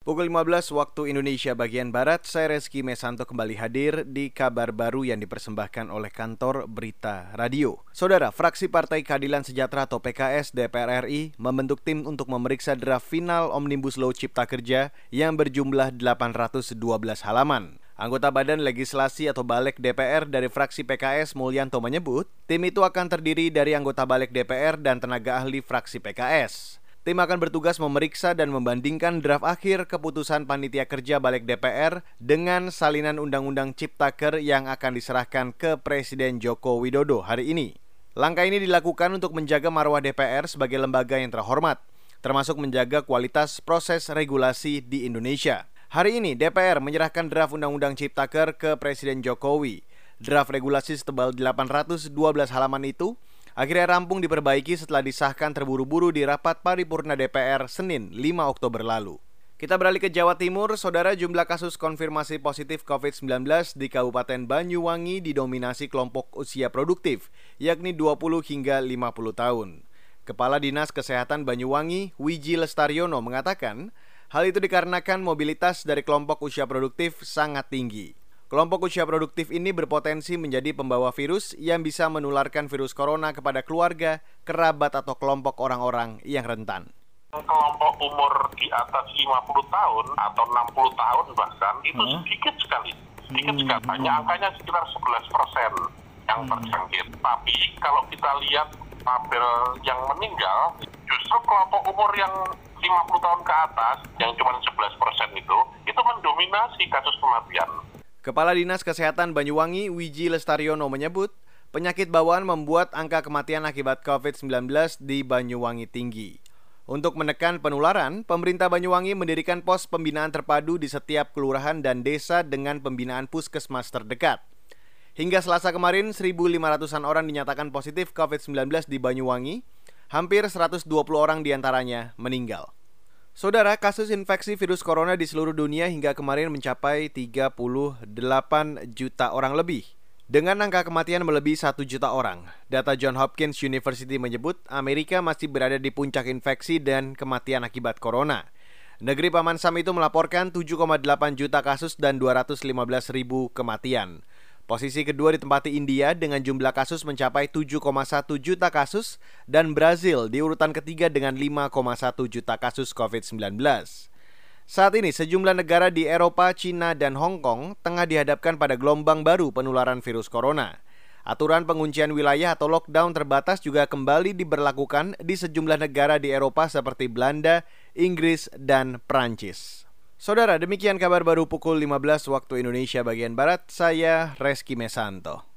Pukul 15 waktu Indonesia bagian Barat, saya Reski Mesanto kembali hadir di kabar baru yang dipersembahkan oleh kantor Berita Radio. Saudara, fraksi Partai Keadilan Sejahtera atau PKS DPR RI membentuk tim untuk memeriksa draft final Omnibus Law Cipta Kerja yang berjumlah 812 halaman. Anggota Badan Legislasi atau Balek DPR dari fraksi PKS Mulyanto menyebut, tim itu akan terdiri dari anggota Balek DPR dan tenaga ahli fraksi PKS. Tim akan bertugas memeriksa dan membandingkan draft akhir keputusan panitia kerja balik DPR dengan salinan Undang-Undang Ciptaker yang akan diserahkan ke Presiden Joko Widodo hari ini. Langkah ini dilakukan untuk menjaga marwah DPR sebagai lembaga yang terhormat, termasuk menjaga kualitas proses regulasi di Indonesia. Hari ini DPR menyerahkan draft Undang-Undang Ciptaker ke Presiden Jokowi. Draft regulasi setebal 812 halaman itu akhirnya rampung diperbaiki setelah disahkan terburu-buru di rapat paripurna DPR Senin 5 Oktober lalu. Kita beralih ke Jawa Timur, saudara jumlah kasus konfirmasi positif COVID-19 di Kabupaten Banyuwangi didominasi kelompok usia produktif, yakni 20 hingga 50 tahun. Kepala Dinas Kesehatan Banyuwangi, Wiji Lestaryono, mengatakan hal itu dikarenakan mobilitas dari kelompok usia produktif sangat tinggi. Kelompok usia produktif ini berpotensi menjadi pembawa virus yang bisa menularkan virus corona kepada keluarga, kerabat atau kelompok orang-orang yang rentan. Kelompok umur di atas 50 tahun atau 60 tahun bahkan itu hmm. sedikit sekali. Sedikit hmm. sekali. Hanya angkanya sekitar 11 persen yang hmm. terjangkit. Tapi kalau kita lihat tabel yang meninggal, justru kelompok umur yang 50 tahun ke atas yang cuma 11 persen itu, itu mendominasi kasus kematian. Kepala Dinas Kesehatan Banyuwangi Wiji Lestaryono menyebut, penyakit bawaan membuat angka kematian akibat COVID-19 di Banyuwangi tinggi. Untuk menekan penularan, pemerintah Banyuwangi mendirikan pos pembinaan terpadu di setiap kelurahan dan desa dengan pembinaan puskesmas terdekat. Hingga selasa kemarin, 1.500-an orang dinyatakan positif COVID-19 di Banyuwangi, hampir 120 orang di antaranya meninggal. Saudara, kasus infeksi virus corona di seluruh dunia hingga kemarin mencapai 38 juta orang lebih. Dengan angka kematian melebihi 1 juta orang, data John Hopkins University menyebut Amerika masih berada di puncak infeksi dan kematian akibat corona. Negeri Paman Sam itu melaporkan 7,8 juta kasus dan 215 ribu kematian. Posisi kedua ditempati India dengan jumlah kasus mencapai 7,1 juta kasus dan Brazil di urutan ketiga dengan 5,1 juta kasus COVID-19. Saat ini sejumlah negara di Eropa, Cina, dan Hong Kong tengah dihadapkan pada gelombang baru penularan virus corona. Aturan penguncian wilayah atau lockdown terbatas juga kembali diberlakukan di sejumlah negara di Eropa seperti Belanda, Inggris, dan Prancis. Saudara, demikian kabar baru pukul 15 waktu Indonesia bagian Barat. Saya Reski Mesanto.